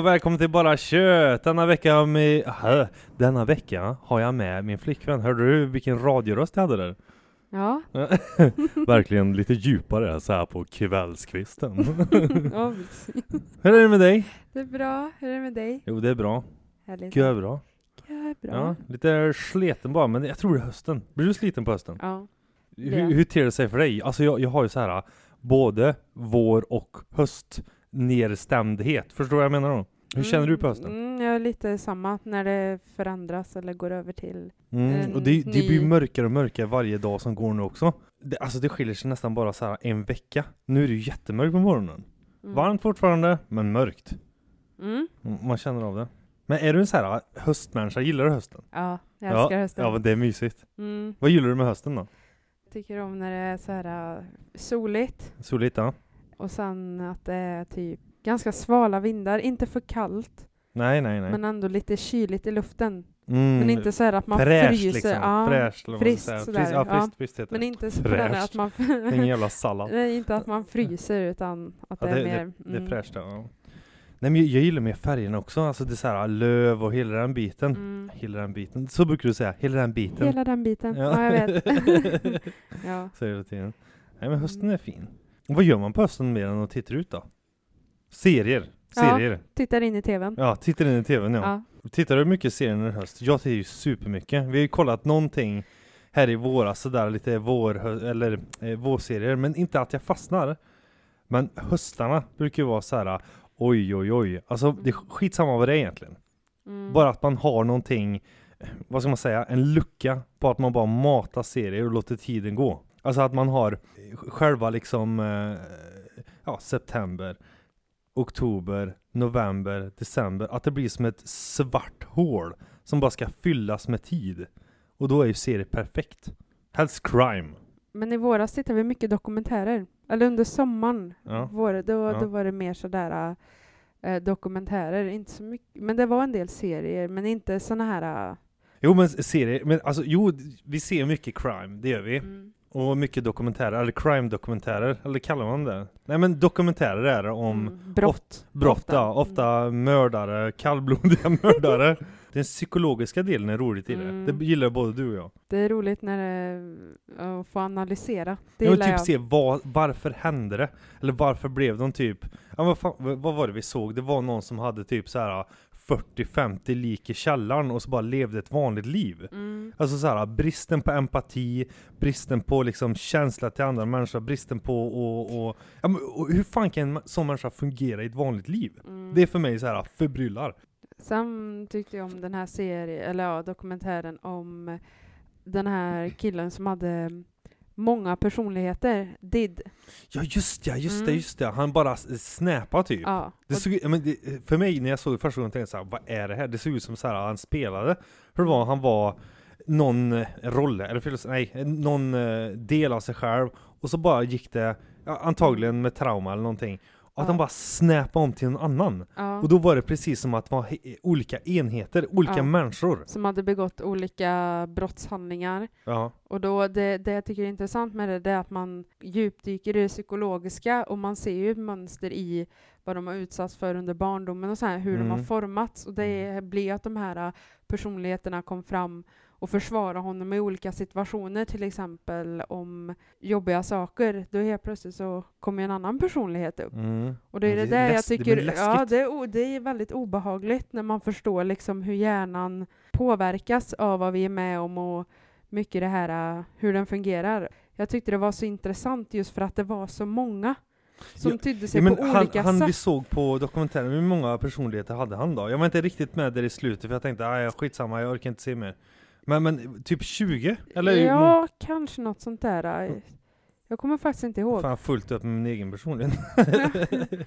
Och välkommen till Bara Kött! Denna vecka, med, äh, denna vecka har jag med min flickvän. Hörde du vilken radioröst jag hade där? Ja. Verkligen lite djupare så här på kvällskvisten. ja, Hur är det med dig? det är bra. Hur är det med dig? Jo, det är bra. Härligt. Gud, bra. Gud, bra. Ja, lite sliten bara, men jag tror det är hösten. Blir du sliten på hösten? Ja. Hur, hur ter det sig för dig? Alltså jag, jag har ju så här både vår och höst nedstämdhet. Förstår du vad jag menar då? Hur känner du på hösten? Mm, jag är lite samma när det förändras eller går över till Mm, och det, det blir ny- mörkare och mörkare varje dag som går nu också. Det, alltså det skiljer sig nästan bara så här en vecka. Nu är det ju jättemörkt på morgonen. mm. Varmt fortfarande, men mörkt. Mm. Mm, Man känner av det. Men är du en så här höstmänniska? Gillar du hösten? Ja, jag älskar ja, hösten. Ja, men det är mysigt. Mm. Vad gillar du med hösten då? Jag tycker om när det är så här äh, soligt Soligt, ja. och sen att det är typ ganska svala vindar, inte för kallt Nej, nej, nej. men ändå lite kyligt i luften. Mm, Men inte så att man fräscht fryser. liksom. Ja, fräscht, friskt sådär, Friskt, ja, ja. friskt, friskt heter men inte så att man ingen jävla sallad. Nej, inte att man fryser utan att Ja, det, det- är mer... Det är mm, fräscht, ja. Nej men jag, jag gillar mer färgerna också, alltså det är så här löv och hela den biten. Mm. Hela den biten. Så brukar du säga, hela den biten. Hela den biten. Ja, jag vet. ja. Så hela tiden. Nej men hösten är fin. Och vad gör man på hösten mer än att titta ut då? Serier. Ja. Serier. Tittar in i tvn. Ja, tittar in i tvn ja. Ja. Tittar du mycket serier under höst? Jag tittar ju supermycket. Vi har ju kollat någonting här i våras sådär lite vår, eller eh, vårserier, men inte att jag fastnar. Men höstarna brukar ju vara så här. oj oj oj. Alltså det är skitsamma vad det är egentligen. Mm. Bara att man har någonting, vad ska man säga, en lucka på att man bara matar serier och låter tiden gå. Alltså att man har själva liksom, eh, ja, september, oktober, november, december, att det blir som ett svart hål som bara ska fyllas med tid. Och då är ju serier perfekt. Helst crime. Men i våras tittade vi mycket dokumentärer. Eller under sommaren. Ja. Vår, då, Ja. då var det mer sådär äh, dokumentärer. Inte så mycket. Men det var en del serier. Men inte såna här... äh, Jo men serier, men alltså jo, vi ser mycket crime, det gör vi. mm, Och mycket dokumentärer, eller crime-dokumentärer, eller kallar man det? Nej men dokumentärer är det om mm, brott. brott, ofta. ja, ofta mördare, kallblodiga mördare. Den psykologiska delen är roligt i det. Mm. Det gillar både du och jag. Det är roligt när det... Att få analysera. Det Jag vill gillar typ jag. se vad, varför hände det? Eller varför blev de typ, ja vad, fan, vad var det vi såg? Det var någon som hade typ så här 40-50 lik i källaren och så bara levde ett vanligt liv. Mm. Alltså så här, bristen på empati, bristen på liksom känsla till andra människor, bristen på och, och, ja, men, och hur fan kan en sån människa fungera i ett vanligt liv? Mm. Det är för mig så här förbryllar. Sen tyckte jag om den här serien, eller ja, dokumentären om den här killen som hade många personligheter, Did. Ja just ja, just det, Mm. just det. Han bara s- snäpar typ. Ja. Det såg, men det, för mig när jag såg det första gången tänkte jag så här, vad är det här? Det såg ut som så här han spelade. Hur det var, han var någon eh, roll, eller nej, någon eh, del av sig själv. Och så bara gick det, antagligen med trauma eller någonting. Att han bara snäpade om till en annan. Och då var det precis som att det var he- olika enheter, olika människor. som hade begått olika brottshandlingar. Och då det, det jag tycker är intressant med det, det är att man djupdyker i det psykologiska och man ser ju mönster i vad de har utsatts för under barndomen och så här, hur de har Mm. formats. Och det blir att de här äh, personligheterna kom fram och försvara honom i olika situationer, till exempel om jobbiga saker. Då helt plötsligt så kommer en annan personlighet upp. Mm. Och det är det, Det är där jag det tycker, blir ja det är, det är väldigt obehagligt när man förstår liksom hur hjärnan påverkas av vad vi är med om och mycket det här hur den fungerar. Jag tyckte det var så intressant just för att det var så många som tydde sig Ja, men på han, olika han vi sätt. såg på dokumentären, hur många personligheter hade han då? Jag var inte riktigt med där i slutet för jag tänkte skitsamma, jag orkar inte se mer. Men, men typ 20? Eller? ja, kanske något sånt där. Jag kommer faktiskt inte ihåg. Fan fullt upp med min egen personlighet.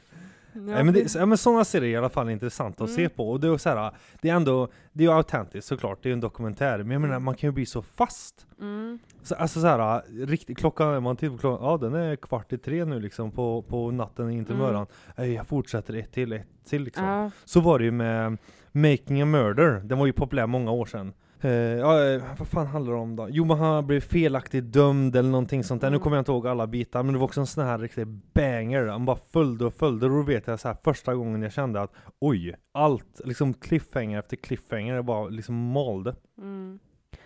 Nej, men, det, ja, men sådana serier är i alla fall intressanta att Mm. se på. Och det är, så här, det är ändå, det är ju autentiskt såklart, det är ju en dokumentär. Men jag menar, Mm. man kan ju bli så fast. mm, Så, alltså så här, riktigt, klockan, man tittar på klockan, ja den är kvart i tre nu liksom på, på natten in till Mm. morgonen. Jag fortsätter ett till, ett till liksom. ja, Så var det ju med Making a Murder, den var ju populär många år sedan. Ja, eh, vad fan handlar det om då? Jo men han blev felaktigt dömd eller någonting sånt där, nu Mm. kommer jag inte ihåg alla bitar Men det var också en sån här riktig banger, han bara följde och följde och då vet jag så här första gången jag kände att Oj, allt, liksom cliffhanger efter cliffhanger bara liksom malde Mm.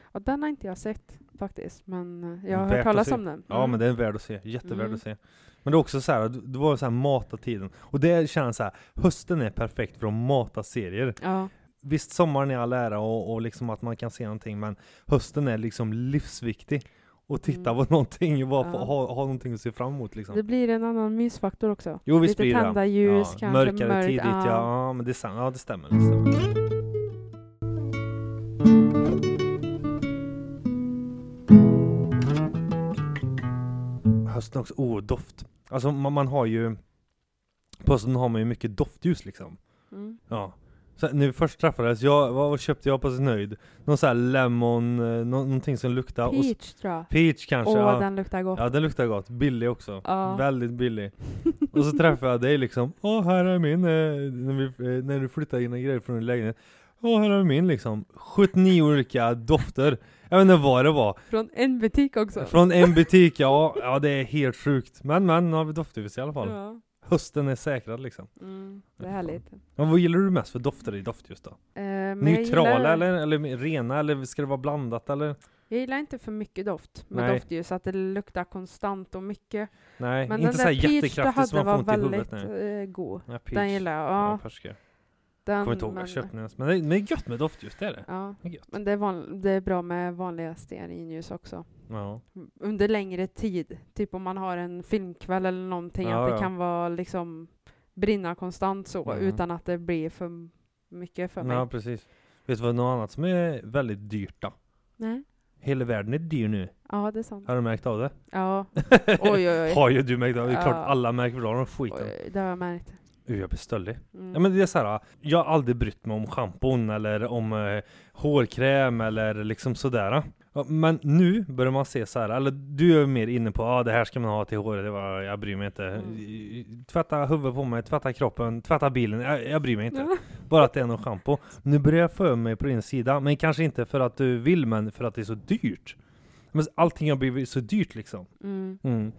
Och den har inte jag sett faktiskt, men eh, jag har Värt hört talas om den. Ja Mm. men det är värd att se, jättevärd Mm. att se Men det är också så här, det var så här mata tiden Och det känns så här, hösten är perfekt för att mata serier Ja, Visst sommaren är all ära och, och liksom att man kan se någonting men hösten är liksom livsviktig och titta Mm. på någonting och bara Ja. ha, ha någonting att se fram emot liksom. det blir en annan mysfaktor också. Jo visst Lite blir det tända ljus, ja, kanske Mörkare mörkt, tidigt, ja. ja. men det, stämmer, ja, det stämmer. Det stämmer. Hösten också, oh doft. Alltså man, man har ju På hösten har man ju mycket doftljus liksom. Mm. Ja. Så när vi först träffades, jag, vad köpte jag på sin nöjd? Någon sån här lemon, eh, nå, någonting som luktar. Peach tror jag. peach kanske. Åh, ja. den luktar gott. ja, den luktar gott. Billig också. Ja. Väldigt billig. Och så träffade jag dig liksom. Åh, här är min. Eh, när, vi, eh, när du flyttade dina grejer från din lägenhet. Åh, här är min liksom. 79 olika dofter. Jag vet inte vad det var. Från en butik också. Från en butik, ja. Ja, det är helt sjukt. Men, men, nu har vi doftljus i alla fall. Ja. Hösten är säkrad liksom. Mm, det är härligt. Men vad gillar du mest för dofter i doftljus då? Eh, men Neutrala gillar, eller, eller rena eller ska det vara blandat eller? Jag gillar inte för mycket doft med Nej. doftljus, att det luktar konstant och mycket. Nej, Men inte den så här jättekraftigt som man får ont i huvudet. väldigt Nej. eh, god. Ja, peach. Den gillar jag. Ja, Ja, den, Kommer inte ihåg vad jag köpte den. Men det, men är gött med doftljus, det är det. Ja, det är men det är, van, det är bra med vanliga stearinljus också. Ja. Under längre tid. Typ om man har en filmkväll eller någonting, Ja, att det ja. kan vara liksom brinna konstant så, Mm. utan att det blir för mycket för mig. ja, precis. Vet du vad något annat som är väldigt dyrt då? Nej. Hela världen är dyr nu. Ja, det är sant. Har du märkt av det? Ja, oj oj oj. Har ju du märkt av det? Det är klart alla märker av den skiten. oj det har jag märkt. Uh, jag blir stöldig. Mm. Ja men det är så här. jag har aldrig brytt mig om schampon eller om eh, hårkräm eller liksom sådär. Men nu börjar man se så här, eller du är mer inne på ah, det här ska man ha till håret, det var, jag bryr mig inte. Mm. Tvätta huvudet på mig, tvätta kroppen, tvätta bilen, jag, jag bryr mig inte. Bara att det är någon schampo. Nu börjar jag för mig på din sida, men kanske inte för att du vill, men för att det är så dyrt. Men allting har blivit så dyrt liksom. Mm. Mm.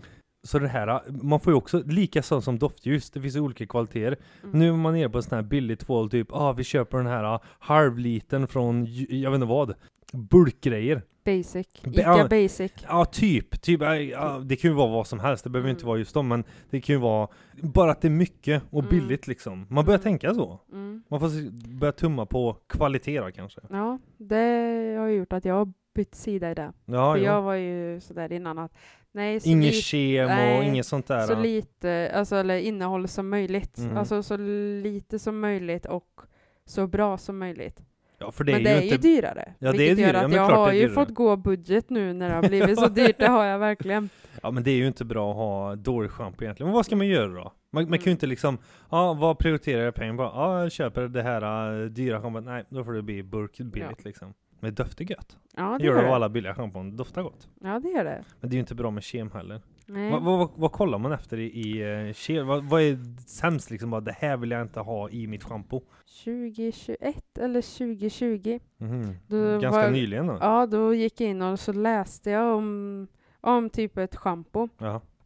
Så det här, man får ju också, lika så som doftljus, det finns ju olika kvaliteter. Mm. Nu är man nere på en sån här billig tvål, typ, ah vi köper den här ah, halvliten från, jag vet inte vad, bulkgrejer. Basic. Ica ja. basic. Ja, typ. typ ja, det kan ju vara vad som helst, det behöver ju inte Mm. vara just dem, men det kan ju vara bara att det är mycket och Mm. billigt liksom. Man börjar Mm. tänka så. Mm. Man får börja tumma på kvalitet då, kanske. Ja, det har gjort att jag har bytt sida i det. Ja, För ja. jag var ju sådär innan att nej, så, Inget kem och inget sånt där. så lite, alltså eller innehåll som möjligt. Mm. Alltså så lite som möjligt och så bra som möjligt. Ja, för det men är det ju är inte... ju dyrare. Ja, det är gör dyrare. Ja, att men jag har ju fått gå budget nu när det har blivit så dyrt. Det har jag verkligen. Ja men det är ju inte bra att ha dålig schampo egentligen. Men vad ska man göra då? Man, man kan ju Mm. inte liksom, ja vad prioriterar jag pengar på? Ja jag köper det här uh, dyra schampot. Nej, då får det bli burk billigt liksom. Men det doftar gött. Ja, Det gör gör det det. alla billiga schampon. Doftar gott. Ja, det gör det. Men det är ju inte bra med kem heller. Vad, vad, vad, vad kollar man efter i, i uh, kem? Vad, vad är sämst liksom? Bara, det här vill jag inte ha i mitt schampo. 2021 eller 2020. Mhm. Då Ganska var- nyligen då? Ja, då gick jag in och så läste jag om, om typ ett schampo.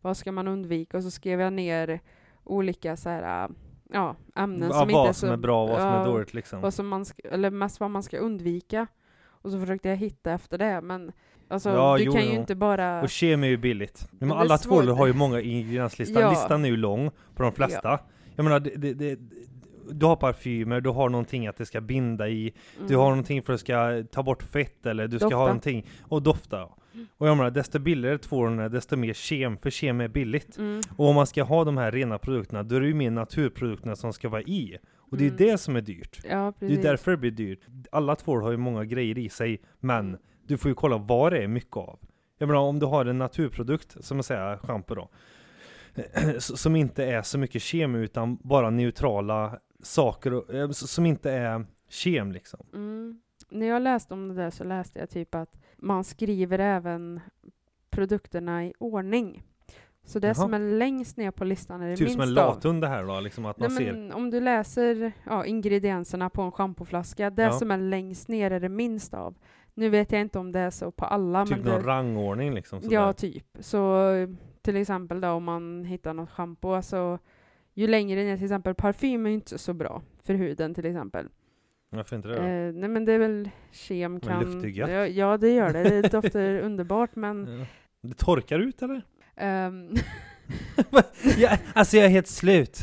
Vad ska man undvika? Och så skrev jag ner olika så här, ja, ämnen Ja, som inte vad är som så, är bra och vad som är ja, dåligt liksom. Vad som man ska, eller mest vad man ska undvika. Och så försökte jag hitta efter det, men alltså Ja, du jo, kan jo. ju inte bara... Och kem är ju billigt. Men det är alla svårt. tvålar har ju många ingredienslistan. Ja. Listan är ju lång på de flesta. Jag menar, det, det, det, du har parfymer, du har någonting att det ska binda i, du har Mm. någonting för att det ska ta bort fett eller du ska Dofta. ha någonting och dofta. Och jag menar, desto billigare tvålen är, desto mer kem, för kem är billigt. Mm. Och om man ska ha de här rena produkterna, då är det ju mer naturprodukterna som ska vara i. Och det är Mm. det som är dyrt. Ja, Det är precis. därför det blir dyrt. Alla tvål har ju många grejer i sig, men. Du får ju kolla vad det är mycket av. Jag menar om du har en naturprodukt, som jag säger, schampo då, som inte är så mycket kem utan bara neutrala saker, och, eh, som inte är kem liksom. Mm. När jag läste om det där så läste jag typ att man skriver även produkterna i ordning. Så det Jaha. som är längst ner på listan är det Typ minst som en lathund det här då, liksom att Nej, man ser. om du läser ja, ingredienserna på en schampoflaska, det Ja. som är längst ner är det minst av. Nu vet jag inte om det är så på alla. Typ men någon det, rangordning liksom? sådär. Ja, typ. Så till exempel då om man hittar något schampo, alltså ju längre ner till exempel parfym är inte så bra för huden till exempel. Varför inte det då? Eh, nej men det är väl kem kan... luktar gött. ja, ja det gör det, det doftar underbart men... Ja. Det torkar ut eller? ehm, ja, alltså jag är helt slut.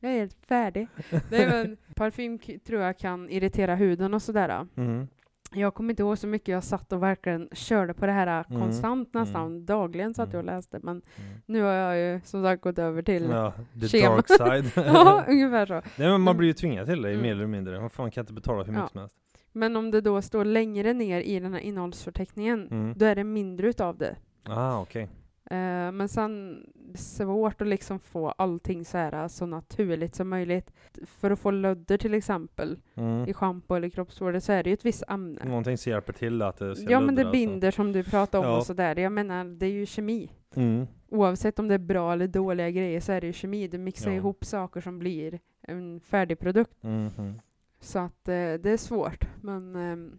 jag är helt färdig. nej men parfym tror jag kan irritera huden och sådär. Mm. Jag kommer inte ihåg så mycket jag satt och verkligen körde på det här Mm, konstant nästan. mm. Dagligen satt jag och Mm. läste men Mm. nu har jag ju som sagt gått över till Ja, the Schema. dark side. ja, ungefär så. Nej, men man blir ju tvingad till det Mm. mer eller mindre. Man fan kan inte betala hur mycket Ja. som helst. Men om det då står längre ner i den här innehållsförteckningen, Mm. då är det mindre utav det. Ah, okej. Eh, men sen svårt att liksom få allting så här så naturligt som möjligt. För att få lödder till exempel Mm. i schampo eller kroppsvård så är det ju ett visst ämne. Någonting som hjälper till att det ska Ja men det luddra, så. binder som du pratade om Ja. och sådär. Jag menar det är ju kemi. Mm. Oavsett om det är bra eller dåliga grejer så är det ju kemi. Du mixar Ja. ihop saker som blir en färdig produkt. Mm. Mm. Så att eh, det är svårt. Men ehm,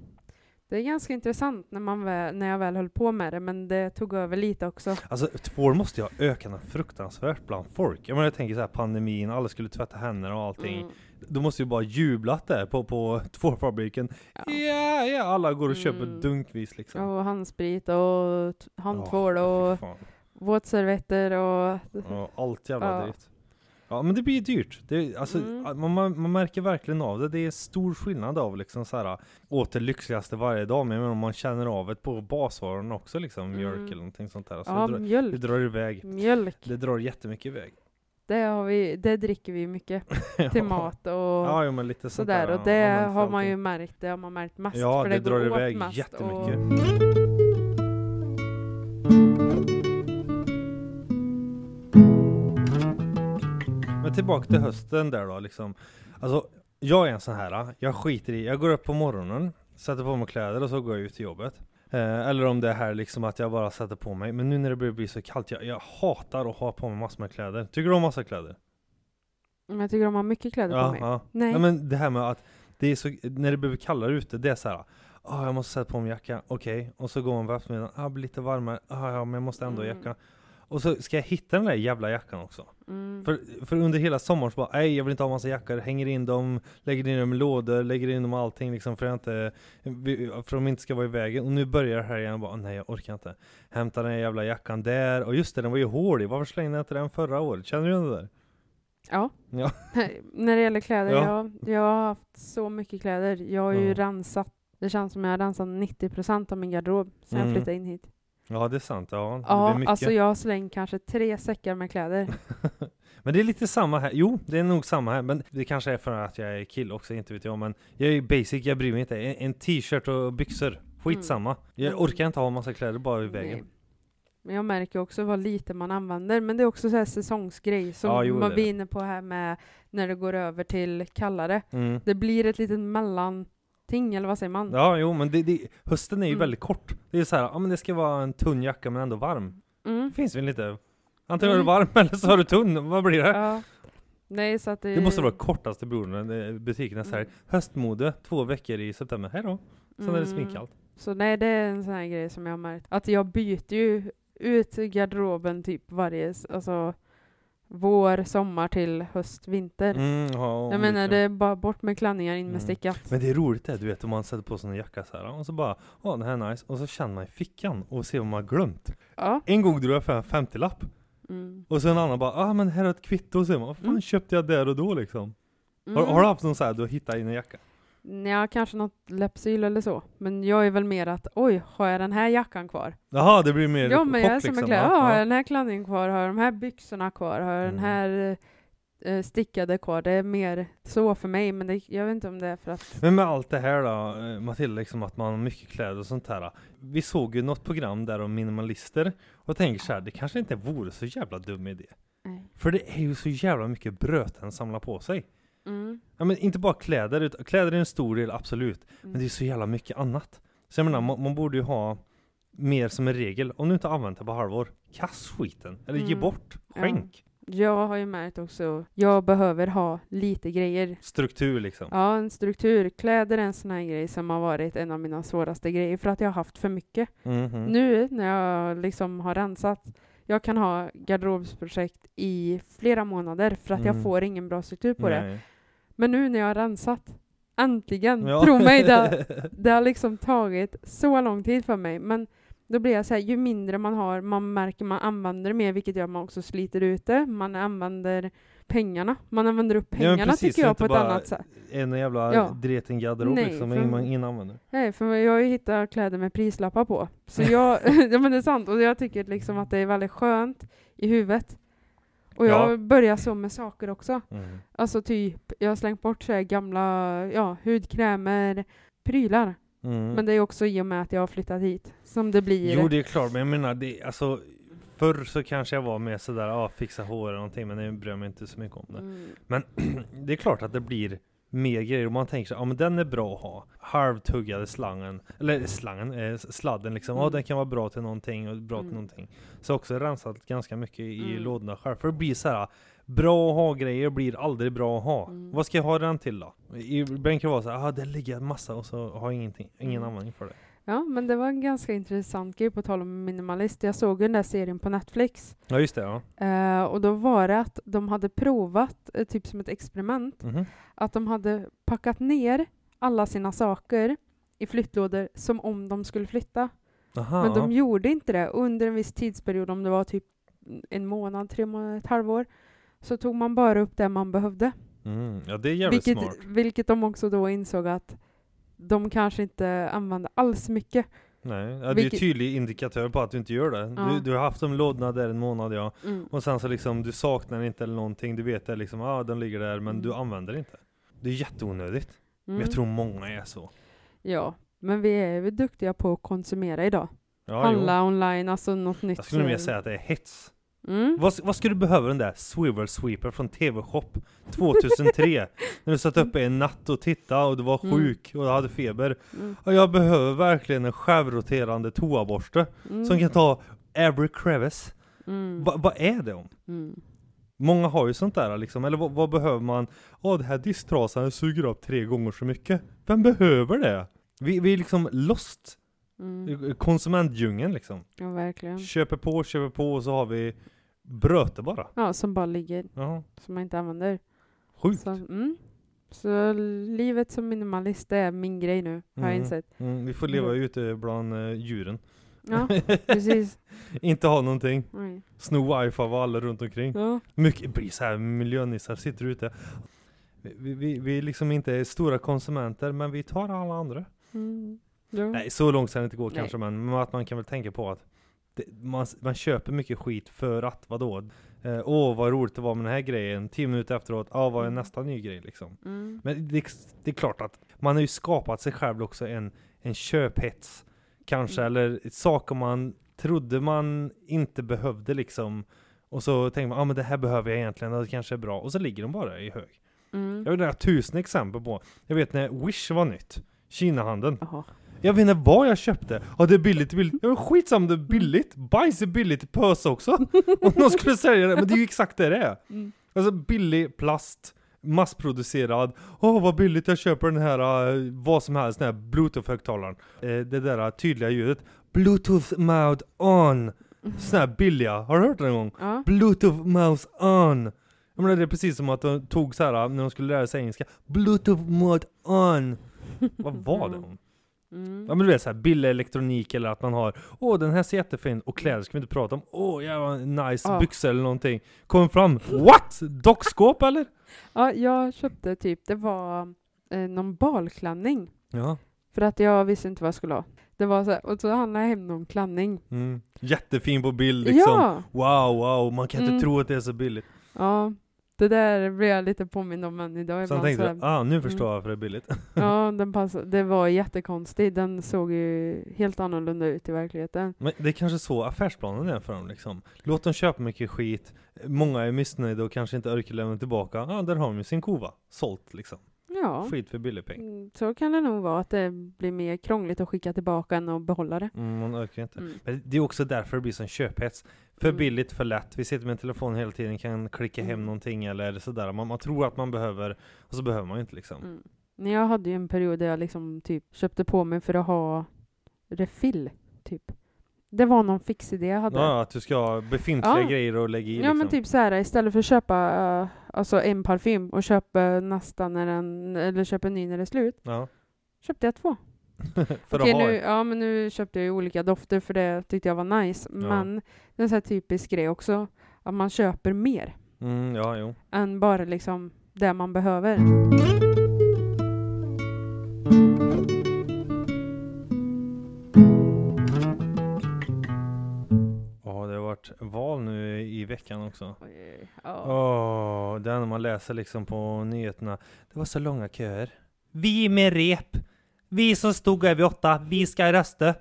det är ganska intressant när, man väl, när jag väl höll på med det. Men det tog över lite också. Alltså tvål måste ju ha ökat fruktansvärt bland folk. Jag menar jag tänker så här pandemin, alla skulle tvätta händerna och allting. Mm. De måste ju bara jublat där på, på tvålfabriken. Ja. Ja, ja, alla går och köper Mm. dunkvis liksom. Och handsprit och handtvål och våtservetter och... Ja, allt jävla Ja. drift. Ja men det blir dyrt. Det, alltså, Mm. man, man, man märker verkligen av det. Det är stor skillnad av liksom så här åt det lyxligaste varje dag. Men om man känner av det på basvarorna också liksom, mjölk Mm. eller någonting sånt där. Så ja, det, drar, det mjölk. drar iväg. Mjölk. Det drar jättemycket iväg. Det, har vi, det dricker vi mycket till mat och Ja, jo, lite sådär. där. Och det har man ju märkt, det har man märkt mest. Ja, för det, går drar iväg jättemycket. Och, tillbaka till hösten där då liksom. Alltså, jag är en sån här, jag skiter i, jag går upp på morgonen, sätter på mig kläder och så går jag ut till jobbet. Eh, eller om det är här liksom att jag bara sätter på mig. Men nu när det börjar bli så kallt, jag, jag hatar att ha på mig massor med kläder. Tycker du om massa kläder? Men jag tycker de har mycket kläder på Ja, mig. ja. Nej. ja. men det här med att det är så, när det blir kallare ute, det är så här. Ah, jag måste sätta på mig jacka, okej. Och så går man på eftermiddagen, ah, blir lite varmare, ah, ja men jag måste ändå ha Mm. jacka. Och så ska jag hitta den där jävla jackan också. Mm. För, för under hela sommaren så bara, nej jag vill inte ha massa jackor, hänger in dem, lägger in dem i lådor, lägger in dem allting liksom för jag inte, för de inte ska vara i vägen. Och nu börjar det här igen, bara, nej jag orkar inte. Hämta den här jävla jackan där, och just det, den var ju hålig, varför slängde jag inte den förra året? Känner du det där? Ja. Ja. När det gäller kläder, Ja. ja. jag har haft så mycket kläder. Jag har ju Ja. rensat, det känns som jag har rensat 90% av min garderob sen Mm. jag flyttade in hit. Ja det är sant, ja. det Ja, mycket. alltså jag har slängt kanske tre säckar med kläder. Men det är lite samma här, jo det är nog samma här, men det kanske är för att jag är kille också, inte vet jag men Jag är basic, jag bryr mig inte, en, en t-shirt och byxor, skitsamma Jag Mm. orkar inte ha massa kläder bara i vägen Nej. Men jag märker också vad lite man använder. Men det är också så här säsongsgrej som Ja, jo, man blir inne på här med när det går över till kallare. mm. Det blir ett litet mellanting, eller vad säger man? Ja, jo, men det, det, hösten är ju Mm. väldigt kort. Det är så här, ja men det ska vara en tunn jacka men ändå varm. Mm. Det finns väl lite, antingen Mm. är du varm eller så har du tunn, vad blir det? Ja. Nej, så att det... Det måste vara kortaste perioden, eh, butiken är så här, Mm. höstmode, två veckor i september, hejdå. Sen är det Mm. svinkallt. Så nej, det är en sån här grej som jag har märkt. Att jag byter ju ut garderoben typ varje, alltså vår, sommar till höst, vinter. Mm, ja, jag menar, det är bara bort med klänningar, in med Mm. stickat. Men det är roligt det, du vet om man sätter på sig en jacka så här och så bara, åh den här är nice, och så känner man i fickan och ser vad man har glömt. Ja. En gång drog jag för en 50-lapp, Mm. och sen en annan bara, ah men här är ett kvitto, och så man, vad fan Mm. köpte jag där och då liksom? Har, Mm. har du haft någon så här, du har hittat i en jacka? Ja, kanske något läppsyl eller så. Men jag är väl mer att, oj, har jag den här jackan kvar? Jaha, det blir mer Ja, men jag är som liksom. Ja, Ja, har ja. jag den här klänningen kvar? Har jag de här byxorna kvar? Har jag den Mm. här eh, stickade kvar? Det är mer så för mig, men det, jag vet inte om det är för att... Men med allt det här då, eh, Matilda, liksom att man har mycket kläder och sånt här. Vi såg ju något program där om minimalister, och tänker så här, det kanske inte vore så jävla dum idé. Nej. För det är ju så jävla mycket bröten samla på sig. Mm. Ja men inte bara kläder, kläder är en stor del, absolut. Men det är Mm. så jävla mycket annat. Så jag menar, man, man borde ju ha mer som en regel, om du inte använt det på halvår, kast skiten. Eller ge Mm. bort, Ja. skänk. Jag har ju märkt också, jag behöver ha lite grejer. Struktur liksom. Ja, en struktur. Kläder är en sån här grej som har varit en av mina svåraste grejer för att jag har haft för mycket. Mhm. Nu när jag liksom har rensat, jag kan ha garderobsprojekt i flera månader för att jag Mm. får ingen bra struktur på det. Men nu när jag har rensat, äntligen, Ja. tro mig, det, det har liksom tagit så lång tid för mig. Men då blir jag så här, ju mindre man har, man märker man använder det mer, vilket gör att man också sliter ut det. Man använder pengarna. Man använder upp Ja, pengarna precis, tycker jag på ett annat sätt. En jävla Ja. dreten garderob Nej, liksom, för- man- ingen använder. Nej, för jag har ju hittat kläder med prislappar på. Så jag, ja men det är sant, och jag tycker liksom att det är väldigt skönt i huvudet. Och jag Ja. börjar så med saker också. Mm. Alltså typ, jag har slängt bort så här gamla ja, hudkrämer, prylar. Mm. Men det är också i och med att jag har flyttat hit som det blir. Jo det är klart, men jag menar det, alltså Förr så kanske jag var mer sådär, ja fixa hår eller någonting, men jag bryr jag mig inte så mycket om det. Mm. Det är klart att det blir mer grejer och man tänker sig, ja men den är bra att ha. Halvtuggade slangen, eller slangen, eh, sladden liksom, ja Mm. den kan vara bra till någonting och bra till Mm. någonting. Så också rensat ganska mycket i Mm. lådorna själv, för det blir så här. Bra att ha grejer blir aldrig bra att ha. Mm. Vad ska jag ha den till då? Ibland kan det vara så här, ah, det ligger en massa och så har jag ingenting, ingen Mm. användning för det. Ja, men det var en ganska intressant grej på tal om minimalist. Jag såg den där serien på Netflix. Ja just det, ja. Eh, och då var det att de hade provat, eh, typ som ett experiment, Mhm. att de hade packat ner alla sina saker i flyttlådor som om de skulle flytta. Aha. Men de gjorde inte det. Under en viss tidsperiod, om det var typ en månad, tre månader, ett halvår, så tog man bara upp det man behövde. Mm, ja det är jävligt Vilket, smart. vilket de också då insåg att de kanske inte använde alls mycket. Nej, ja, det är ju Vilket- tydlig indikatör på att du inte gör det. Ja. Du, du har haft de lådorna där en månad ja, Mm. och sen så liksom du saknar inte eller någonting, du vet det liksom, ah, den ligger där men Mm. du använder inte. Det är jätteonödigt. Men Mm. jag tror många är så. Ja, men vi är väl duktiga på att konsumera idag. Ja, Handla online, alltså något nytt. Jag skulle mer säga att det är hets. Mm. Vad, vad skulle du behöva den där Swivel Sweeper från TV-shop 2003? när du satt uppe en natt och tittade och du var Mm. sjuk och du hade feber. Mm. Och jag behöver verkligen en självroterande toaborste Mm. som kan ta every crevice. Mm. Va, vad är det om? Mm. Många har ju sånt där liksom, eller vad, vad behöver man? Ja, det här disktrasan suger upp tre gånger så mycket. Vem behöver det? Vi, vi är liksom lost. Mm. Konsumentdjungeln liksom. Ja, verkligen. Köper på, köper på och så har vi bröte bara. Ja, som bara ligger, Ja, som man inte använder. sjukt. Så, mm. så livet som minimalist, det är min grej nu, har jag Mm. insett. Mm, vi får leva ute bland eh, djuren. Ja, precis. Inte ha någonting. Nej. Sno wifi av alla runt omkring. Ja. Mycket blir så här miljönissar sitter ute. Vi, vi, vi är liksom inte stora konsumenter, men vi tar alla andra. Mm. Ja. Nej, så långt ska det inte gå Nej. kanske, men, att man kan väl tänka på att det, man, man köper mycket skit för att, vadå? Eh, Åh, vad roligt det var med den här grejen. Tio minuter efteråt, ja, vad är Mm. nästa ny grej liksom? Mm. Men det, det är klart att man har ju skapat sig själv också en, en köphets, kanske, Mm. eller saker man trodde man inte behövde liksom. Och så tänker man, ah, men det här behöver jag egentligen, det kanske är bra. Och så ligger de bara i hög. Mm. Jag inte, tusen exempel på. Jag vet när Wish var nytt, Kinahandeln. Jaha. Jag vet inte vad jag köpte. Ja det är billigt, billigt. Ja men skitsamma det är billigt. Bajs är billigt i pös också. Om någon skulle sälja det, men det är ju exakt det det är. Mm. Alltså billig plast, massproducerad. Åh vad billigt jag köper den här, uh, vad som helst, den här bluetooth-högtalaren. Eh, det där uh, tydliga ljudet. Bluetooth mode on. Sån här billiga, har du hört det någon gång? Ja. Bluetooth mouse on. Jag menar det är precis som att de tog så här uh, när de skulle lära sig engelska. Bluetooth mode on. Vad var det? Mm. Ja men du vet såhär billig elektronik eller att man har Åh den här ser jättefin och kläder ska vi inte prata om Åh jävla nice Ja. byxor eller någonting Kommer fram What? Dockskåp eller? Ja, jag köpte typ, det var eh, någon balklänning. Ja För att jag visste inte vad jag skulle ha. Det var så här, och så handlade jag hem någon klänning. mm. Jättefin på bild liksom Ja! Wow wow, man kan inte Mm. tro att det är så billigt Ja. Det där blev jag lite påmind om än idag Sen ibland. tänkte så du, här, ah nu förstår Mm. jag varför det är billigt Ja, den passade. Det var jättekonstigt. Den såg ju helt annorlunda ut i verkligheten. Men det är kanske så affärsplanen är för dem liksom Låt dem köpa mycket skit Många är missnöjda och kanske inte orkar lämna tillbaka Ja, ah, där har de ju sin kova Sålt liksom Ja, Skit för billig peng mm, så kan det nog vara att det blir mer krångligt att skicka tillbaka än att behålla det. mm, Man orkar inte Mm. Men det är också därför det blir sån köphets. För Mm. billigt, för lätt. Vi sitter med en telefon hela tiden, kan klicka hem Mm. någonting eller sådär. Man, man tror att man behöver, och så behöver man ju inte liksom. Mm. Men jag hade ju en period där jag liksom typ köpte på mig för att ha refill, typ. Det var någon fix idé jag hade. Ja, att du ska ha befintliga Ja. grejer att lägga i Ja liksom. men typ så här istället för att köpa uh, alltså en parfym och köpa nästa när den, eller köpa en ny när det är slut, Ja. köpte jag två. för Okej, nu, ja men nu köpte jag ju olika dofter för det tyckte jag var nice. Men det är en sån här typisk grej också, att man köper mer mm, Ja, jo. än bara liksom det man behöver. Varit val nu i veckan också. Oj, ja. Åh, det är när man läser liksom på nyheterna. Det var så långa köer. Vi med rep. Vi som stod över åtta. Vi ska rösta.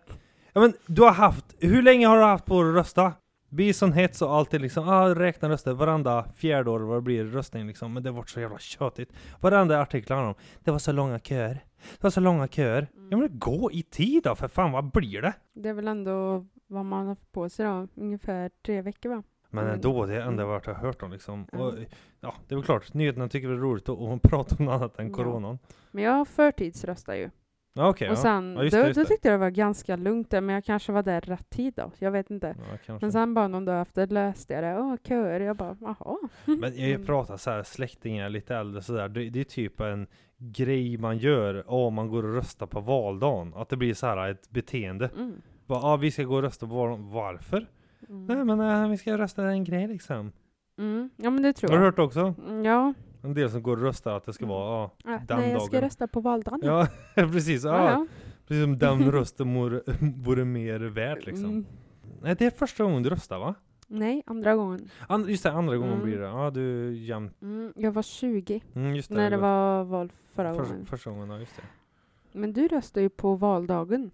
Ja men du har haft, hur länge har du haft på dig att rösta? blir sån hets och alltid liksom, ah, räkna röster varenda fjärde år vad det blir röstning liksom. Men det var så jävla tjötigt. Varenda artikel handlar om, det var så långa köer. Det var så långa köer. Ja men gå i tid då för fan, vad blir det? Det är väl ändå vad man har på sig då, ungefär tre veckor va? Men Mm. ändå, det är enda Mm. vart jag har hört om liksom. Ja. Och, ja, det är väl klart, nyheterna tycker det är roligt att, prata om något annat än Ja. coronan. Men jag förtidsröstar ju. Ja, okej. och ja. sen, Ja, just det, då, då tyckte jag det var ganska lugnt där, men jag kanske var där rätt tid då. Jag vet inte. Ja. Men sen bara någon dag efter läste jag det, åh köer, jag bara, jaha. Men jag Mm. pratar så här släktingar, lite äldre sådär. Det, det är typ en grej man gör om man går och röstar på valdagen. Att det blir så här ett beteende. Mm. Bara, ah, vi ska gå och rösta på valdagen. Varför? Mm. Nej men äh, vi ska rösta en grej liksom. Mm. Ja men det tror Har du jag. hört också? Mm, Ja. En del som går och röstar att det ska Mm. vara. Ja, Den Nej, jag ska dagen. rösta på valdagen. Ja, precis. Ja. Precis som den rösten vore, vore mer värd liksom. Mm. Nej, det är första gången du röstar va? Nej, andra gången. And, just det, andra gången Mm. blir det. Ja, du är jämnt. Mm, jag var 20 Mm, det. när det var var val förra för, gången. första gången, ja just det. Men du röstade ju på valdagen.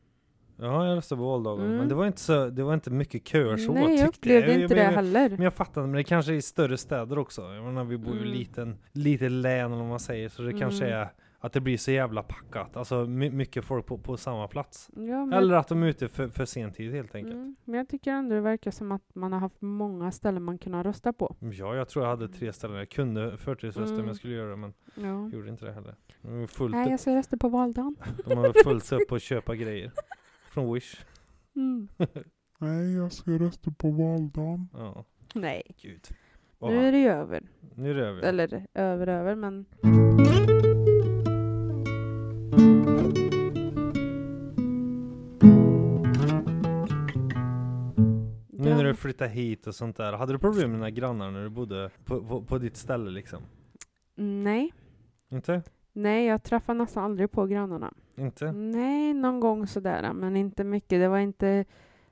Ja, jag röstade på valdagen. Men Mm. det var inte så, det var inte mycket köer så Nej, jag upplevde jag. inte men, det heller. Men jag fattar, men det kanske är i större städer också. Jag menar, vi bor ju i Mm. liten, litet län vad man säger, så det kanske Mm. är att det blir så jävla packat. Alltså my, mycket folk på, på samma plats. Ja, men, Eller att de är ute för, för sen tid helt enkelt. mm, men jag tycker ändå det verkar som att man har haft många ställen man kunnat rösta på. Ja, jag tror jag hade tre ställen. Jag kunde förtidsrösta om Mm. jag skulle göra det, men Ja. gjorde inte det heller. De, fullt Nej, jag ska rösta på valdagen. de har fullt upp på att köpa grejer. Från Wish. Mm. Nej, jag ska rösta på valdagen. Ja, Nej, gud. nu är det ju över. nu är det över. Eller över, över, men... Nu när du Ja. flyttar hit och sånt där, hade du problem med dina grannar när du bodde på, på, på ditt ställe liksom? Nej. Inte? Nej, jag träffar nästan aldrig på grannarna. Inte? Nej, någon gång sådär, men inte mycket. Det var inte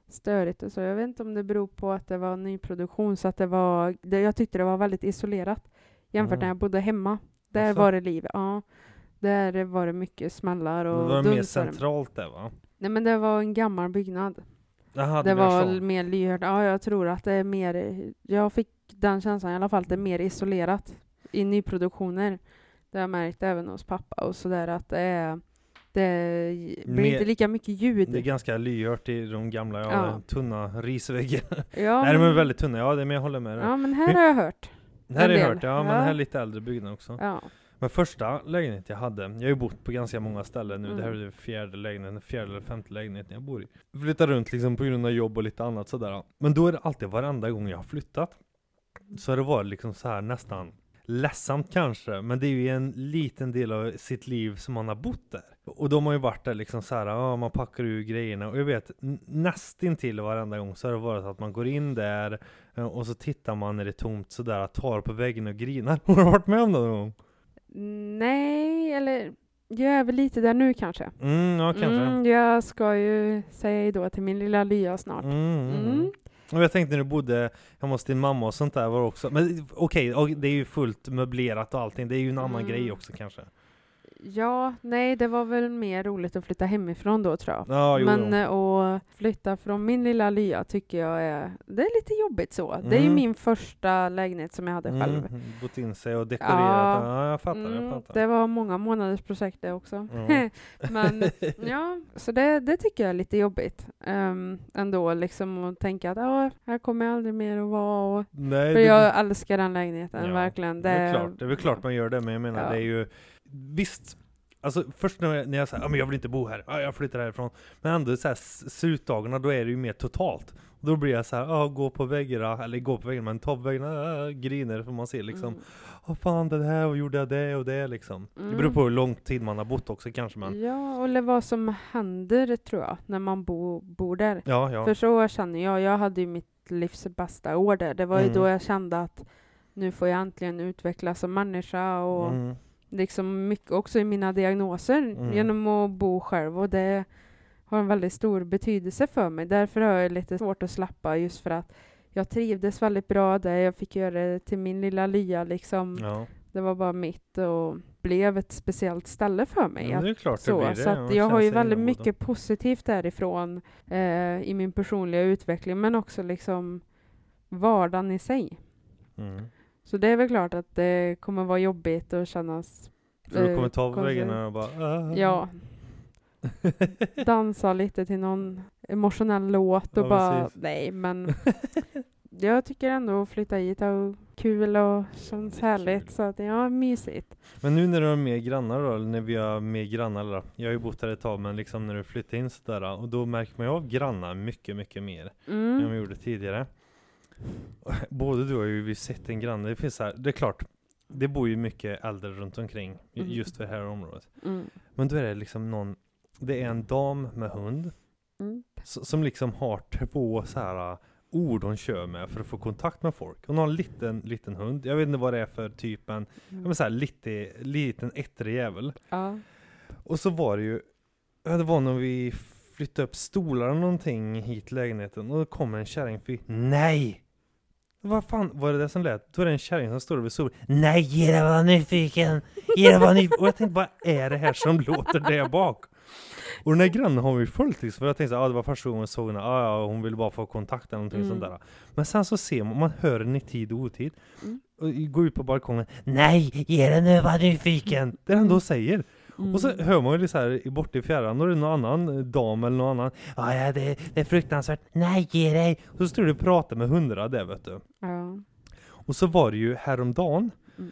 störigt och så. Jag vet inte om det beror på att det var nyproduktion, så att det var... Det, jag tyckte det var väldigt isolerat jämfört Mm. när jag bodde hemma. Där Jaså? var det liv, ja. Där var det mycket smällar Det och var mer dunsar. centralt där va? Nej, men det var en gammal byggnad. Jaha, det blir var så. mer lyhört. Ja, jag tror att det är mer... Jag fick den känslan i alla fall, att det är mer isolerat i nyproduktioner. Det har jag märkt även hos pappa och sådär att det är... Det blir Mer- inte lika mycket ljud. Det är ganska lyhört i de gamla, ja, Ja. tunna risväggarna. Ja, Nej de är men- väldigt tunna, ja det men jag håller med. Ja, men här har jag hört. det här är del. hört, ja men Ja. det här är lite äldre byggnad också. Ja. Men första lägenheten jag hade, jag har ju bott på ganska många ställen nu, det här är Mm. den fjärde lägenheten, fjärde eller femte lägenheten jag bor i. Flyttar runt liksom på grund av jobb och lite annat sådär. Men då är det alltid varenda gång jag har flyttat, så har det varit liksom så här nästan ledsamt kanske, men det är ju en liten del av sitt liv som man har bott där. Och de har ju varit där liksom så här, ja man packar ur grejerna och jag vet nästintill varenda gång så har det varit att man går in där eh, och så tittar man när det är tomt sådär, tar på väggen och grinar. Har du varit med om det någon gång? Nej, eller jag är väl lite där nu kanske. Mm, ja kanske. Mm, jag ska ju säga då till min lilla lya snart. Mm, mm. Mm. Och jag tänkte när du bodde hemma hos din mamma och sånt där var också, men okej, och det är ju fullt möblerat och allting, det är ju en annan Mm. grej också kanske. Ja, nej, det var väl mer roligt att flytta hemifrån då tror jag. Ja, jo, Men jo. eh, att flytta från min lilla lya tycker jag är, det är lite jobbigt så. Det är ju Mm. min första lägenhet som jag hade själv. Mm, bott in sig och dekorerat. Ja. Ja, jag fattar, jag Mm, fattar. det var många månaders projekt det också. Mm. Men ja, så det, det tycker jag är lite jobbigt um, ändå, liksom att tänka att ja, här kommer jag aldrig mer att vara. Och, Nej, för det, jag älskar den lägenheten, Ja, verkligen. det är klart, det är väl klart man gör det, men jag menar Ja. det är ju Visst, alltså först när jag, när jag säger men jag vill inte bo här, ja, jag flyttar härifrån Men ändå så här slutdagarna, då är det ju mer totalt och Då blir jag så här, ja gå på väggarna, eller gå på väggarna, men ta på väggarna, äh, griner för man ser liksom Mm. Fan det här, och gjorde jag det och det liksom Det beror Mm. på hur lång tid man har bott också kanske men Ja, eller vad som händer tror jag, när man bo, bor där. Ja, ja För så känner jag, jag hade ju mitt livs bästa år där. Det var ju Mm. då jag kände att nu får jag äntligen utvecklas som människa och mm. Liksom mycket också i mina diagnoser Mm. genom att bo själv och det har en väldigt stor betydelse för mig. Därför har jag lite svårt att släppa just för att jag trivdes väldigt bra där. Jag fick göra det till min lilla lya liksom. Ja, Det var bara mitt och blev ett speciellt ställe för mig. är klart så, det det så att jag har ju väldigt mycket positivt därifrån eh, i min personliga utveckling men också liksom vardagen i sig. mm. Så det är väl klart att det kommer vara jobbigt att kännas För du eh, kommer ta på väggarna och bara ah. Ja, dansa lite till någon emotionell låt och Ja, bara precis. nej men jag tycker ändå att flytta hit är kul och känns härligt kul. så att ja, mysigt. Men nu när du har mer grannar då, eller när vi har mer grannar då, Jag har ju bott här ett tag men liksom när du flyttar in sådär och då märker man ju av grannar mycket, mycket mer än Mm. vi gjorde tidigare. Både du och jag har ju sett en granne, det finns så här, det är klart, det bor ju mycket äldre runt omkring Mm. just för det här området. Mm. Men då är det liksom någon, det är en dam med hund Mm. som liksom har två så här uh, ord hon kör med för att få kontakt med folk. Hon har en liten, liten hund, jag vet inte vad det är för typ en, ja, men så här, lite, liten ettrig jävel. Ja. Och så var det ju, det var när vi flyttade upp stolar eller någonting hit till lägenheten och då kommer en kärring förbi. Nej! Vad fan var det där som lät? Då är det en kärring som står vid stolen. Nej, ge dig var nyfiken! Ge dig var nyfiken! Och jag tänkte, vad är det här som låter där bak? Och den här grannen har vi följt liksom, för jag tänkte att ah, det var första gången jag såg henne, ah, ja, hon ville bara få kontakt eller någonting Mm. sånt där. Men sen så ser man, man hör den i tid och otid. Mm. Och går ut på balkongen. Nej, ge dig nu var nyfiken! Det är det han då säger. Och så Mm. hör man ju lite så här bort i fjärran, är det någon annan eh, dam eller någon annan. Ja, ja det, det är fruktansvärt. Nej, ge dig! Och så står du och pratar med hundra där vet du. Ja. Och så var det ju häromdagen, Mm.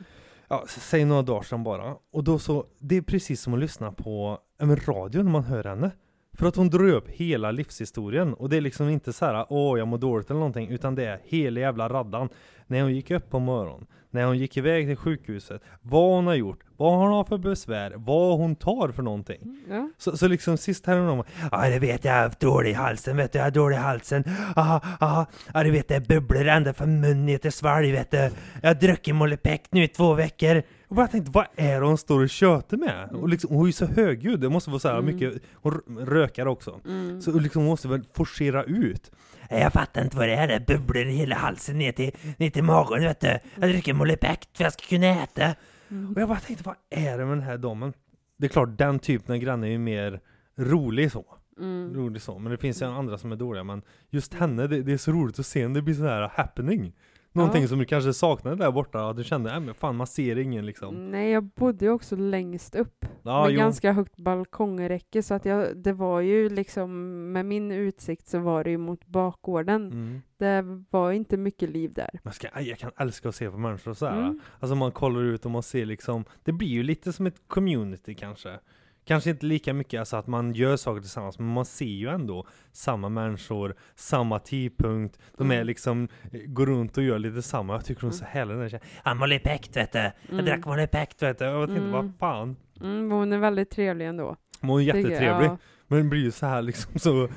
ja, säg några dagar sedan bara. Och då så, det är precis som att lyssna på men radio när man hör henne. För att hon drar upp hela livshistorien och det är liksom inte så här, åh jag mår dåligt eller någonting, utan det är hela jävla raddan. När hon gick upp på morgonen, när hon gick iväg till sjukhuset, vad hon har gjort, vad hon har för besvär, vad hon tar för någonting. Ja. Så, så liksom sist här om Ja det vet jag, jag har dålig i halsen vet du, jag har dålig i halsen. Aha, aha. Ja du vet det bubblar ända från munnen ner till svalg vet du. Jag har druckit Molipec nu i två veckor. Och bara tänkte, vad är det hon står och tjöter med? Och liksom, hon är ju så högljudd, det måste vara så här Mm. mycket, hon rökar också. Mm. Så liksom hon måste väl forcera ut. Jag fattar inte vad det är, det bubblar i hela halsen ner till, ner till magen vet du. Jag dricker Molipec för jag ska kunna äta. Mm. Och jag bara tänkte, vad är det med den här damen? Det är klart, den typen av granne är ju mer rolig så. Mm. Rolig så. Men det finns ju andra som är dåliga. Men just henne, det, det är så roligt att se henne. Det blir sån här happening. Någonting Ja. som du kanske saknade där borta. Att du kände, nej men fan man ser ingen liksom. Nej, jag bodde ju också längst upp Ja, med jo. ganska högt balkongräcke så att jag, det var ju liksom med min utsikt så var det ju mot bakgården. Mm. Det var inte mycket liv där. Man ska, jag kan älska att se på människor så här. Mm. Alltså man kollar ut och man ser liksom, det blir ju lite som ett community kanske. Kanske inte lika mycket alltså att man gör saker tillsammans, men man ser ju ändå samma människor, samma tidpunkt. De är Mm. liksom, eh, går runt och gör lite samma. Jag tycker hon är så härlig den här tjejen. Han var pekt vet du. Jag Mm. drack var pekt vet du. Och jag tänkte, Mm. vad fan. Mm, hon är väldigt trevlig ändå. Men hon är tycker jag. jättetrevlig. Ja. Men det blir ju så här liksom så,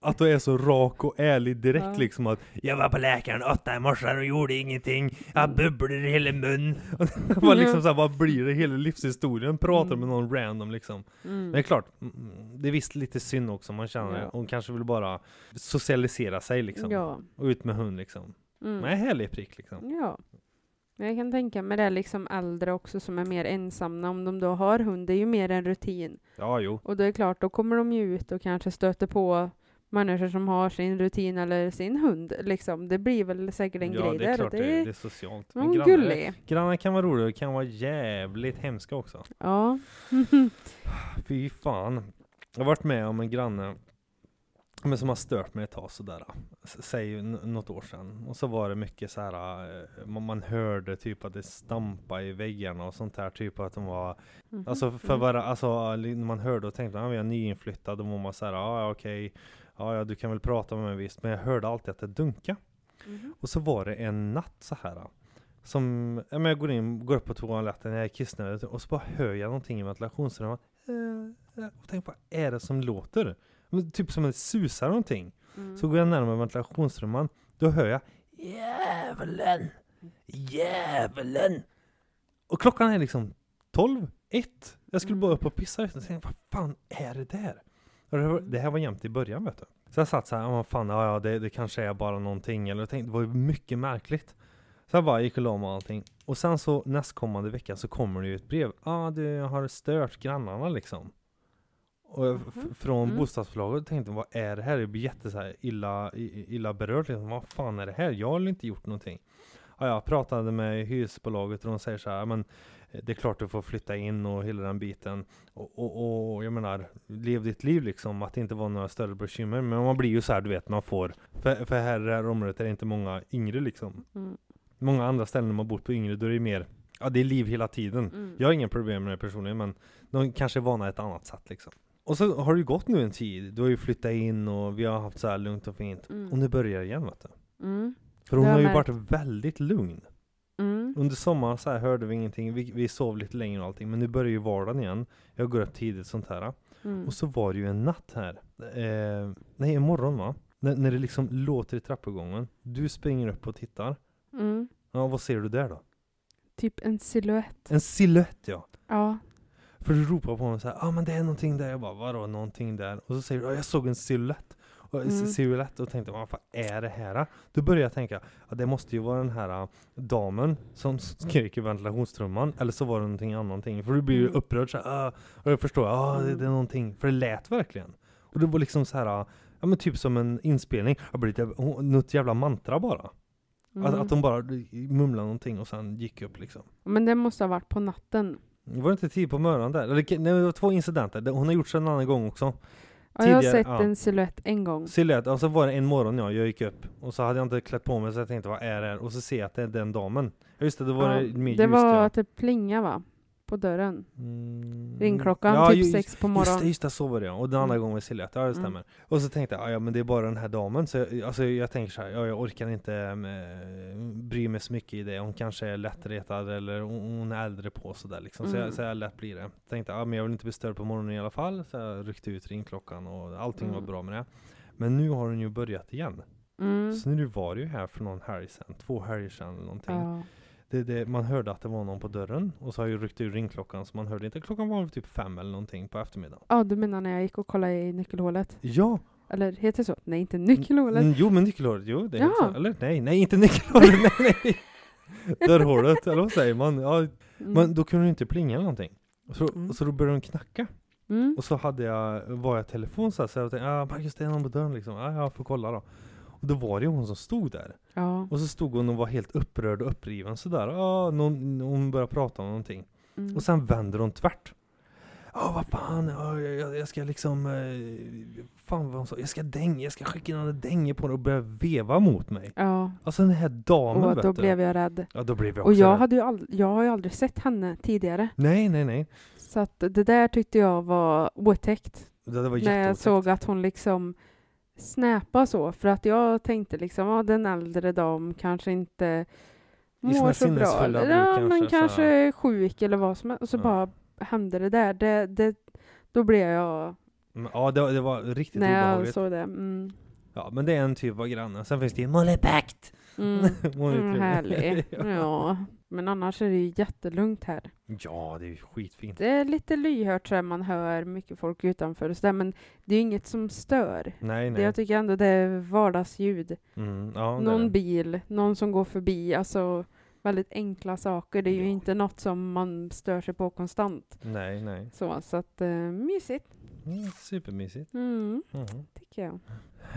att du är så rak och ärlig direkt Ja. liksom att Jag var på läkaren åtta i morse och gjorde ingenting, jag bubblar i hela mun. Och det var liksom så här, vad blir det? Hela livshistorien pratar Mm. med någon random liksom. Mm. Men det är klart, mm, det är visst lite synd också, man känner Ja. Hon kanske vill bara socialisera sig liksom. Ja. Och ut med hund liksom. Mm. Men en härlig prick liksom. Ja. Men jag kan tänka mig det liksom äldre också som är mer ensamma om de då har hund. Det är ju mer en rutin. Ja, jo. Och det är klart, då kommer de ju ut och kanske stöter på människor som har sin rutin eller sin hund. Liksom. Det blir väl säkert en ja, grej det är där. klart det, det är- det är socialt. är grannar, gullig. grannar kan vara roliga och kan vara jävligt hemska också. Ja. Fy fan. Jag har varit med om en granne men som har stört mig ett tag sådär. Säg något år sedan. Och så var det mycket så här. eh, man- hörde typ att det stampade i väggarna och sånt där. Typ att de var Mhm. Alltså för Mm. bara, alltså li- när man hörde och tänkte att jag är nyinflyttad, då var man såhär, ja ja, okej, ja ja du kan väl prata med mig visst, men jag hörde alltid att det dunkade. Mhm. Och så var det en natt så här som, ja, men jag går in, går upp på toaletten, jag är kissnödig och så bara hör jag någonting i ventilationsrummet. Och tänker vad är det som låter? Typ som det susar någonting. Mm. Så går jag närmare ventilationsrummet, då hör jag Djävulen! Djävulen! Och klockan är liksom 12, 1. Jag skulle bara upp och pissa och tänkte, vad fan är det där? Och det, här var jämt i början vet du. Så jag satt så här, ja vad fan, ja, ja det, det kanske är bara någonting. Eller jag tänkte, det var ju mycket märkligt. Så jag bara gick och la mig och allting. Och sen så nästkommande vecka så kommer det ju ett brev. Ja, ah, du har stört grannarna liksom. Och jag, Mhm. från Mm. bostadsbolaget tänkte vad är det här? Jag blir jätte så illa, illa berörd liksom. Vad fan är det här? Jag har inte gjort någonting. Ja, jag pratade med hyresbolaget och de säger så här, "Ja, men eh, det är klart du får flytta in och hela den biten. Och, och, och jag menar, lev ditt liv liksom, att det inte var några större bekymmer. Men man blir ju så här, du vet, man får, för, för här i det här området är det inte många yngre liksom. Mm. Många andra ställen där man bott på yngre, då är det mer, ja det är liv hela tiden. Mm. Jag har inga problem med det personligen, men de kanske är vana ett annat sätt liksom. Och så har det ju gått nu en tid, du har ju flyttat in och vi har haft så här lugnt och fint. Mm. Och nu börjar det igen vet du. Mm. För hon har ju varit väldigt lugn. Mm. Under sommaren så här hörde vi ingenting, vi, vi sov lite längre och allting, men nu börjar ju vardagen igen. Jag går upp tidigt sånt här. Mm. Och så var det ju en natt här, eh, nej en morgon va? När, när det liksom låter i trappuppgången. Du springer upp och tittar. Mm. Ja, vad ser du där då? Typ en silhuett. En silhuett ja! Ja. För du ropar på mig så här, ja ah, men det är någonting där. Jag bara, vadå någonting där? Och så säger du, ja jag såg en silhuett. Och Mm. mm. silhuett och tänkte, vad fan är det här? Då började jag tänka, ja det måste ju vara den här äh, damen som skrek i ventilationstrumman. Eller så var det någonting annat. För du blir ju Mm. upprörd så här, ah, och jag förstår, ah, det, det är någonting. För det lät verkligen. Och det var liksom så här, ah, ja men typ som en inspelning. Jag blev lite, något jävla mantra bara. Mm. Att, att de bara mumlade någonting och sen gick upp liksom. Men det måste ha varit på natten. Det var inte tid på morgonen där. Eller, nej, det var två incidenter. Det- Hon har gjort så en annan gång också. Ja, jag har sett ja. en silhuett en gång. Silhuett, och så var det en morgon ja, jag gick upp och så hade jag inte klätt på mig så jag tänkte vad är det här? Och så ser jag att det är den damen. Ja just det, då var Ja, det mer det var ja. att det plinga va? På dörren. Mm. Ringklockan, ja, typ ju- sex på Just det, morgonen. just det, så var det. Och den andra Mm. gången var silhuett, ja det Mm. stämmer. Och så tänkte jag, "Ah, ja men det är bara den här damen. Så jag, alltså, jag tänker så här, ja, jag orkar inte äh, bry mig så mycket i det. Hon kanske är lättretad eller hon, hon är äldre på sådär liksom. Så, Mm. jag, så jag lätt blir det. Tänkte, ja men jag vill inte bli störd på morgonen i alla fall. Så jag ryckte ut ringklockan och allting var Mm. bra med det. Men nu har den ju börjat igen. Mm. Så nu var det ju här för någon helg sedan, två helger sedan eller någonting. Ja. Det, det, man hörde att det var någon på dörren och så har jag ryckt ur ringklockan så man hörde inte. Klockan var typ fem eller någonting på eftermiddagen. ja, du menar när jag gick och kollade i nyckelhålet? Ja! Eller heter det så? Nej, inte nyckelhålet. Mm, jo men nyckelhålet, jo det är Ja. så. Eller nej, nej inte nyckelhålet, nej nej! Dörrhålet, eller vad säger man? Ja, Mm. men då kunde du inte plinga eller någonting. Och så, Mm. så då började de knacka. Mm. Och så hade jag, var jag telefon så, här, så jag tänkte, ah, Marcus det är någon på dörren liksom. Ja, jag får kolla då. Och då var det ju hon som stod där. Ja. Och så stod hon och var helt upprörd och uppriven sådär. Ah, någon, hon började prata om någonting. Mm. Och sen vänder hon tvärt. Ja vad fan, ja, jag, jag ska liksom, eh, fan vad hon sa, jag ska dänga, jag ska skicka in en dänge på den och börja veva mot mig. Ja, Alltså den här damen och vet då du. blev jag rädd. Ja då blev jag Och också jag, rädd. hade ju ald- jag har ju aldrig sett henne tidigare. Nej nej nej. Så att det där tyckte jag var otäckt. Det, det var när jag såg att hon liksom snäpa så. För att jag tänkte liksom, ja den äldre dam kanske inte mår så bra. ja, kanske, men kanske är sjuk eller vad som helst. Och så Ja. bara hände det där. Det, det, då blev jag, Mm, Ja det, det var riktigt när jag obehagligt. såg det. Mm. Ja men det är en typ av granne. Sen finns det ju. Mm. Hon är Mm, trevlig. härlig. ja. Ja, men annars är det ju jättelugnt här. ja det är ju skitfint. Det är lite lyhört så här, man hör mycket folk utanför och så där, men det är ju inget som stör. Nej Det, nej. jag tycker ändå det är vardagsljud. Mm, ja, det någon det. bil, någon som går förbi, alltså väldigt enkla saker. Det är ju Ja. inte något som man stör sig på konstant. Nej, nej. Så, så att eh, mysigt. Mm, supermysigt. Mm, Mhm. tycker jag.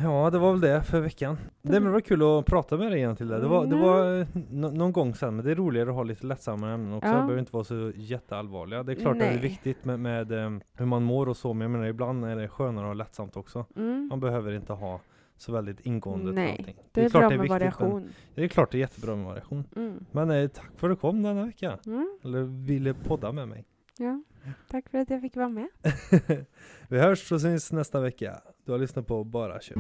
Ja, det var väl det för veckan. Det var kul att prata med dig igen till det. Det var, det Mm. var eh, nå- någon gång sen, men det är roligare att ha lite lättsammare ämnen också. Ja. Det behöver inte vara så jätteallvarliga. Det är klart att det är viktigt med, med eh, hur man mår och så, men jag menar ibland är det skönare att ha lättsamt också. Mm. Man behöver inte ha så väldigt ingående Nej, allting. Det är, klart bra det är med viktigt, men variation. Det är klart det är jättebra med variation. Mm. Men eh, tack för att du kom denna vecka. Mm. Eller ville podda med mig. Ja. Tack för att jag fick vara med. Vi hörs och syns nästa vecka. Du har lyssnat på Bara Kött.